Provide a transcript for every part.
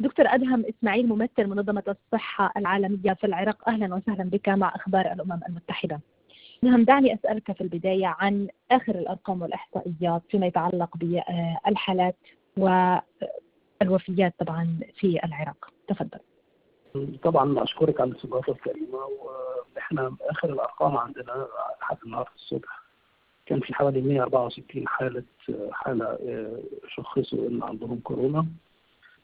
دكتور أدهم إسماعيل ممثل منظمة الصحة العالمية في العراق. أهلا وسهلا بك مع أخبار الأمم المتحدة. نعم دعني أسألك في البداية عن آخر الأرقام والإحصائيات فيما يتعلق بالحالات والوفيات طبعا في العراق. تفضل. طبعا أشكرك على الاستضافة الكريمة وإحنا آخر الأرقام عندنا لحد النهارده الصبح كان في حوالي 164 حالة حالة شخصوا إن عندهم كورونا.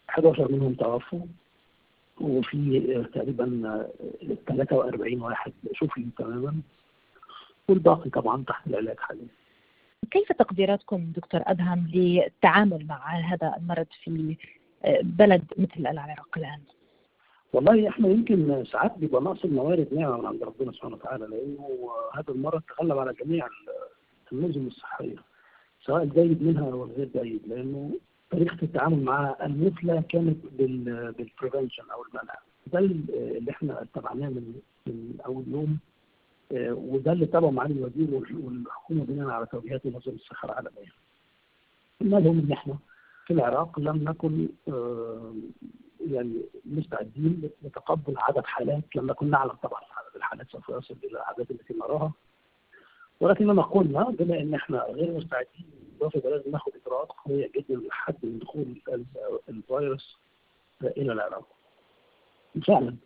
11 منهم توفوا وفي تقريبا 43 واحد شفي تماما والباقي طبعا تحت العلاج حاليا كيف تقديراتكم دكتور أدهم للتعامل مع هذا المرض في بلد مثل العراق الآن؟ والله إحنا يمكن ساعات بيبقى نقص الموارد نعمه من عند ربنا سبحانه وتعالى لأنه هذا المرض تغلب على جميع النظم الصحية سواء الجيد منها أو الغير جيد لأنه طريقة التعامل معها المثلى كانت بالبريفنشن أو المنع. ده اللي إحنا اتبعناه من من أول يوم. وده اللي تبعه معالي الوزير والحكومة بناء على توجيهات منظمه الصحة العالمية. قلنا لهم إن إحنا في العراق لم نكن يعني مستعدين لتقبل عدد حالات لم نكن نعلم طبعا عدد الحالات سوف يصل إلى الاعداد التي نراها. ولكننا قلنا بما إن إحنا غير مستعدين بالاضافه لازم ناخد إجراءات قوية جدا لحد من دخول الفيروس إلى العراق. فعلا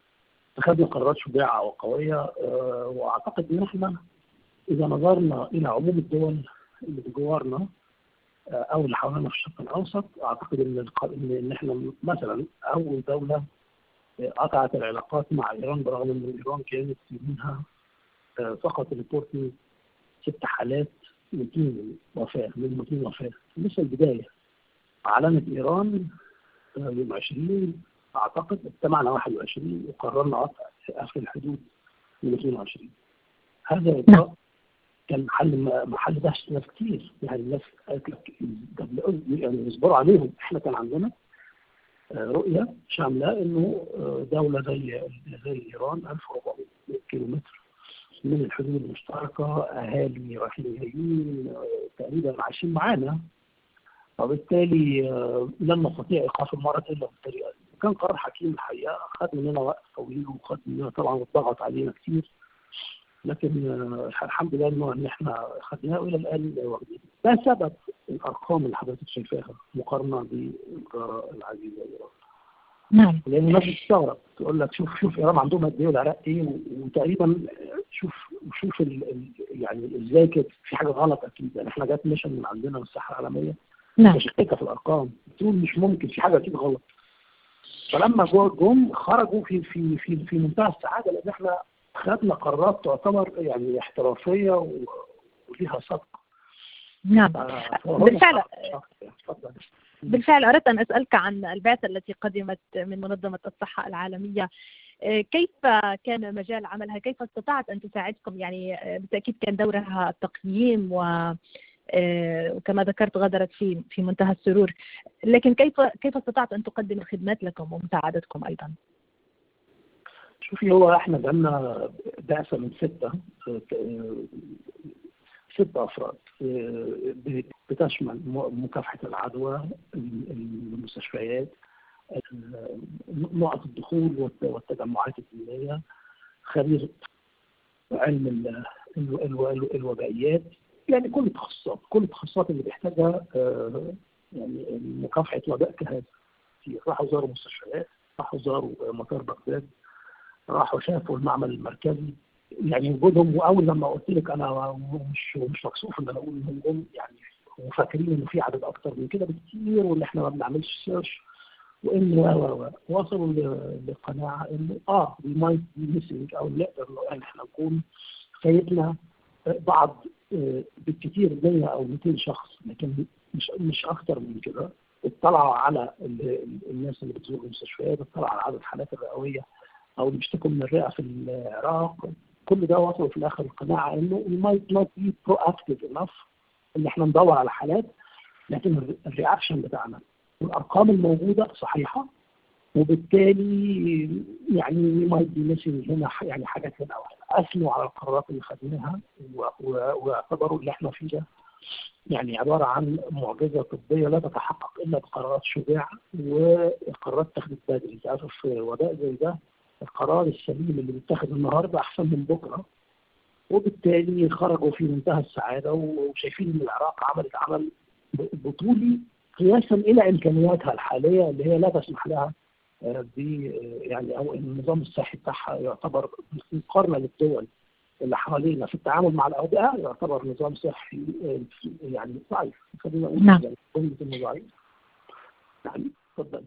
اتخذنا قرارات شجاعة وقوية وأعتقد إن إحنا إذا نظرنا إلى عموم الدول اللي بجوارنا أو اللي حوالينا في الشرق الأوسط أعتقد إن إن إحنا مثلا أول دولة قطعت العلاقات مع إيران برغم إن إيران كانت منها فقط ريبورتنج ست حالات 200 وفاه من 200 وفاه لسه البداية. اعلنت إيران يوم 20 أعتقد اجتمعنا 21 وقررنا قطع في الحدود من 22 هذا اجراء كان محل محل دهشه ناس كتير. يعني الناس قالت لك يعني يصبروا عليهم. إحنا كان عندنا رؤية شاملة إنه دولة زي زي إيران 1400 كيلو متر من الحدود المشتركة أهالي رايحين جايين تقريبا عايشين معانا. وبالتالي لن نستطيع إيقاف المرض إلا بالطريقة دي كان قرار حكيم الحقيقة خد مننا وقت طويل وخد مننا طبعا وضغط علينا كتير. لكن الحمد لله إن إحنا خدناه وإلى الآن واخدين ده سبب الأرقام اللي حضرتك شايفاها مقارنة بالجاره العزيزة. ايران نعم. لأن الناس بتستغرب تقول لك شوف شوف إيران عندهم قد إيه والعراق إيه وتقريبا شوف شوف ال ال يعني إزاي كده في حاجة غلط أكيد يعني إحنا جات ميشن من عندنا من الصحه العالمية. نعم. مشككه في الأرقام. بتقول مش ممكن في حاجة أكيد غلط. فلما جم خرجوا في في في في منتهى السعادة لأن إحنا خدنا قرارات تعتبر يعني احترافية وليها صدق. نعم. بالفعل. بالفعل أردت أن أسألك عن البعثة التي قدمت من منظمة الصحة العالمية. كيف كان مجال عملها؟ كيف استطاعت أن تساعدكم؟ يعني بالتأكيد كان دورها التقييم و وكما ذكرت غادرت في في منتهى السرور. لكن كيف كيف استطعت أن تقدم الخدمات لكم ومساعدتكم أيضا؟ شوفي هو إحنا بقالنا بعثة من ستة ست أفراد بتشمل مكافحة العدوى المستشفيات نقط الدخول والتجمعات الدينية خبير علم الوبائيات يعني كل التخصصات كل التخصصات اللي بيحتاجها يعني مكافحة وباء كهذا. راحوا زاروا مستشفيات راحوا زاروا مطار بغداد راحوا شافوا المعمل المركزي. يعني وجودهم وأول لما قلت لك أنا مش مش مكسوف إن أنا أقول إنهم يعني وفاكرين إنه في عدد أكتر من كده بكتير وإن إحنا ما بنعملش search وإن و و وصلوا لقناعة انه آه we might be missing أو نقدر ان إحنا نكون فايتنا بعض بالكثير 100 أو 200 شخص لكن مش مش أكتر من كده. اطلعوا على الناس اللي بتزور المستشفيات اطلعوا على عدد الحالات الرئوية أو اللي بيشتكوا من الرئة في العراق. كل ده وصلوا في الآخر القناعه إنه we might not be proactive enough إن إحنا ندور على حالات لكن الرياكشن بتاعنا والأرقام الموجودة صحيحة وبالتالي يعني might be missing هنا يعني حاجات هنا أثنوا على القرارات اللي خدناها واعتبروا اللي إحنا فيه ده يعني عبارة عن معجزة طبية لا تتحقق إلا بقرارات شجاعة وقرارات اتخذت بدري. في وباء زي ده القرار السليم اللي بيتاخد النهارده أحسن من بكرة وبالتالي خرجوا في منتهى السعاده وشايفين ان العراق عملت عمل بطولي قياسا إلى امكانياتها الحاليه اللي هي لا تسمح لها ب يعني أو النظام الصحي بتاعها يعتبر مقارنه للدول اللي حوالينا في التعامل مع الاوبئه يعتبر نظام صحي يعني ضعيف خلينا نقول نعم. يعني ضعيف يعني تفضل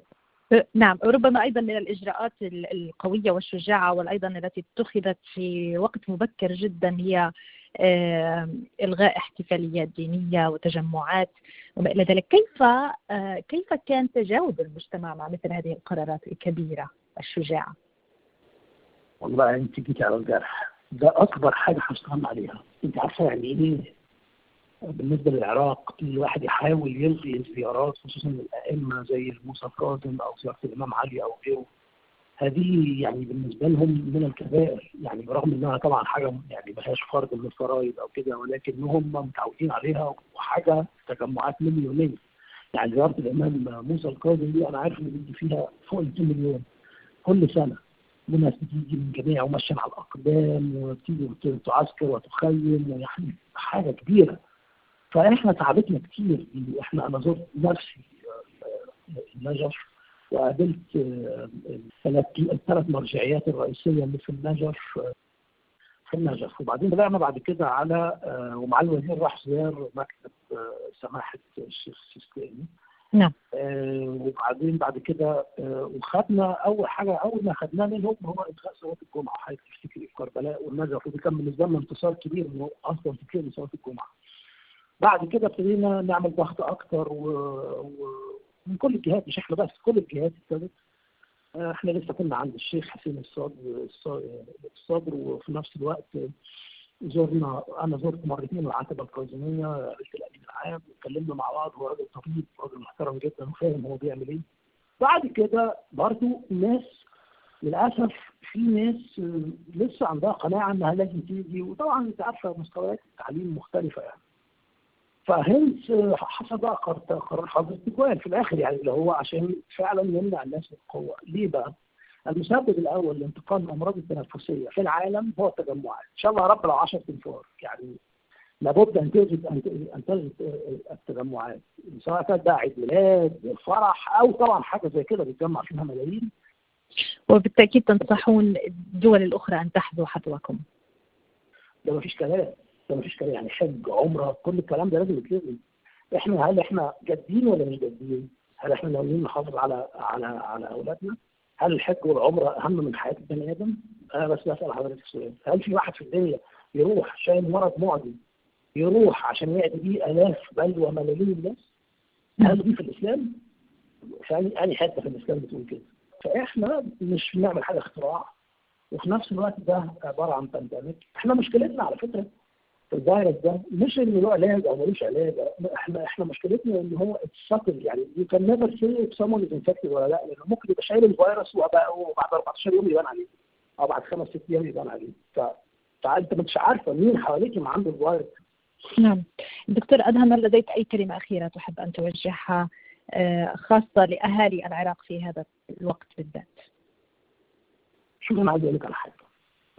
نعم ربما أيضا من الإجراءات ال- القوية والشجاعة والأيضا التي اتخذت في وقت مبكر جدا هي آه، إلغاء احتفاليات دينية وتجمعات وما إلى ذلك. كيف آه، كيف كان تجاوب المجتمع مع مثل هذه القرارات الكبيرة الشجاعة؟ والله أنت جيتي على الجرح. ده أكبر حاجة هشتغل عليها. أنت عارفة يعني إيه؟ بالنسبة للعراق الواحد يحاول يلغي الزيارات خصوصا الأئمة زي موسى الكاظم أو زيارة الإمام علي أو غيره. هذه يعني بالنسبة لهم من الكبائر يعني برغم إنها طبعا حاجة يعني ما هياش فرض من الفرائض أو كده ولكنهم متعودين عليها وحاجة تجمعات مليونيه يعني زيارة الإمام موسى الكاظم دي أنا عارف إن بيجي فيها فوق ال 2 مليون كل سنة. وناس بتيجي من جميع وماشية على الأقدام وتيجي وت- تعسكر وتخيم ويعني حاجة كبيرة. فإحنا تعبتنا كتير. إحنا أنا زرت نفسي آه، النجف وقابلت آه، الثلاث الثلاث مرجعيات الرئيسية اللي في النجف آه، في النجف وبعدين طلعنا بعد كده على آه، ومعالي الوزير راح زار مكتب آه، سماحة الشيخ السيستاني نعم آه، وبعدين بعد كده آه، وخدنا أول حاجة أول ما خدناه منهم هو الغاء صلاة الجمعة حضرتك تفتكري في كربلاء والنجف ودي كان بالنسبة لنا انتصار كبير إنه أصلا تكرم صلاة الجمعة. بعد كده ابتدينا نعمل ضغط أكتر ومن كل الجهات مش إحنا بس كل الجهات ابتدت. آه، إحنا لسه كنا عند الشيخ حسين الصدر الص- الصدر وفي نفس الوقت زرنا أنا زرت مرتين العتبة الكاظميه قابلت الأمين العام واتكلمنا مع بعض هو راجل طبيب راجل محترم جدا وفاهم هو بيعمل إيه. بعد كده برضو ناس للأسف في ناس لسه عندها قناعة إنها لازم تيجي وطبعا أنت عارفة مستويات التعليم مختلفة يعني. فهنس حصل بقى قرار حظر التجوال في الآخر يعني اللي هو عشان فعلا يمنع الناس من القوة. ليه بقى؟ المسبب الأول لانتقال الأمراض التنفسية في العالم هو التجمعات. إن شاء الله يا رب لو 10 تنفار يعني لابد أن تجد أن أن تجد التجمعات. سواء كانت بقى عيد ميلاد فرح أو طبعا حاجة زي كده بيتجمع فيها ملايين. وبالتأكيد تنصحون الدول الأخرى أن تحذو حذوكم ده مفيش كلام. ده مفيش كلام يعني حج عمرة كل الكلام ده لازم يتلغي إحنا هل إحنا جادين ولا مش جادين؟ هل إحنا ناويين نحافظ على على على أولادنا؟ هل الحج والعمرة أهم من حياة البني آدم؟ أنا بس بسأل حضرتك سؤال هل في واحد في الدنيا يروح شايل مرض معدي يروح عشان يعدي بيه آلاف بل وملايين الناس؟ هل دي في الإسلام؟ في أي حتة في الإسلام بتقول كده فإحنا مش بنعمل حاجة اختراع وفي نفس الوقت ده عبارة عن pandemic إحنا مشكلتنا على فكرة الفيروس ده مش إنه له علاج أو ملوش علاج. إحنا إحنا مشكلتنا إن هو it's subtle يعني you can never see if someone is infected ولا لا. لأنه ممكن يبقى شايل الفيروس وبعد 14 يوم يبان عليه. أو بعد خمس ست أيام يبان عليه. ف فأنت مش عارفة مين حواليك ما عنده الفيروس. نعم. دكتور أدهم هل لديك أي كلمة أخيرة تحب أن توجهها آه، خاصة لأهالي العراق في هذا الوقت بالذات؟ شوف أنا عايز أقول لك على حاجة.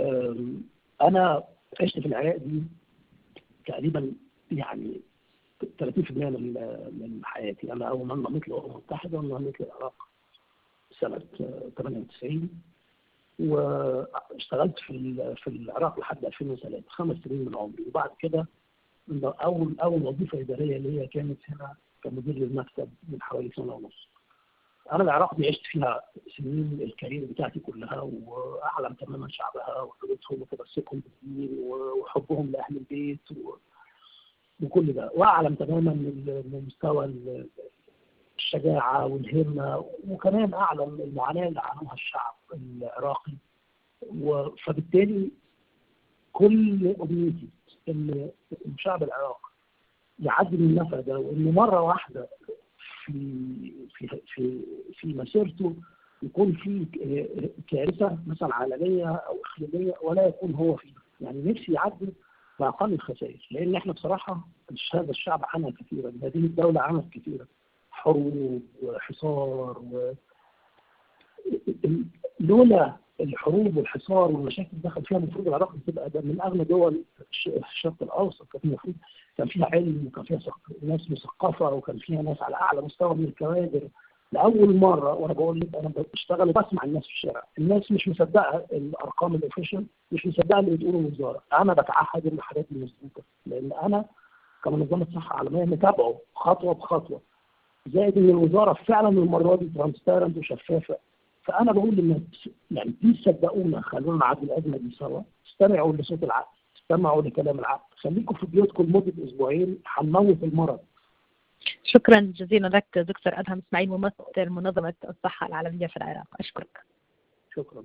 أم، أنا عشت في العراق دي تقريبا يعني 30% من من حياتي أنا أول ما انضميت للامم المتحده انضميت للعراق سنة آه، 98 واشتغلت في في العراق لحد 2003 خمس سنين من عمري وبعد كده اول أول وظيفة إدارية ليا كانت هنا كمدير للمكتب من حوالي سنة ونص. أنا العراق دي عشت فيها سنين الكارير بتاعتي كلها وأعلم تماما شعبها وحدودهم وتمسكهم بالدين وحبهم لأهل البيت و... وكل ده. وأعلم تماما من مستوى ال- الشجاعة والهمة وكمان أعلم المعاناة اللي عانوها الشعب العراقي. فبالتالي كل أمنيتي ان شعب العراق يعدي من النفق ده وانه مرة واحدة في في في في مسيرته يكون في كارثة مثلا عالمية أو إقليمية ولا يكون هو فيها. يعني نفسي يعدي بأقل الخسائر لأن إحنا بصراحة هذا الشعب عانى كثيرا هذه الدولة عانت كثيرا. حروب وحصار و لولا الحروب والحصار والمشاكل اللي دخل فيها المفروض العراق تبقى من أغنى دول الشرق الأوسط. كان المفروض كان فيها علم وكان فيها ناس مثقفة وكان فيها ناس على أعلى مستوى من الكوادر. لأول مرة وأنا بقول لك أنا بشتغل وبسمع الناس في الشارع. الناس مش مصدقة الأرقام ال official مش مصدقة اللي بتقوله الوزاره أنا بتعهد إن الحاجات دي مظبوطة. لأن أنا كمنظمة صحة عالمية متابعة خطوة بخطوة. زائد إن الوزارة فعلا المرة دي transparent وشفافة. فأنا بقول للناس يعني دي صدقونا خلونا نعدي الازمه دي سوا. استمعوا لصوت العقل استمعوا لكلام العقل خليكم في بيوتكم لمدة أسبوعين هنموت المرض. شكرا جزيلا لك دكتور أدهم إسماعيل ممثل منظمة الصحة العالمية في العراق. أشكرك. شكرا.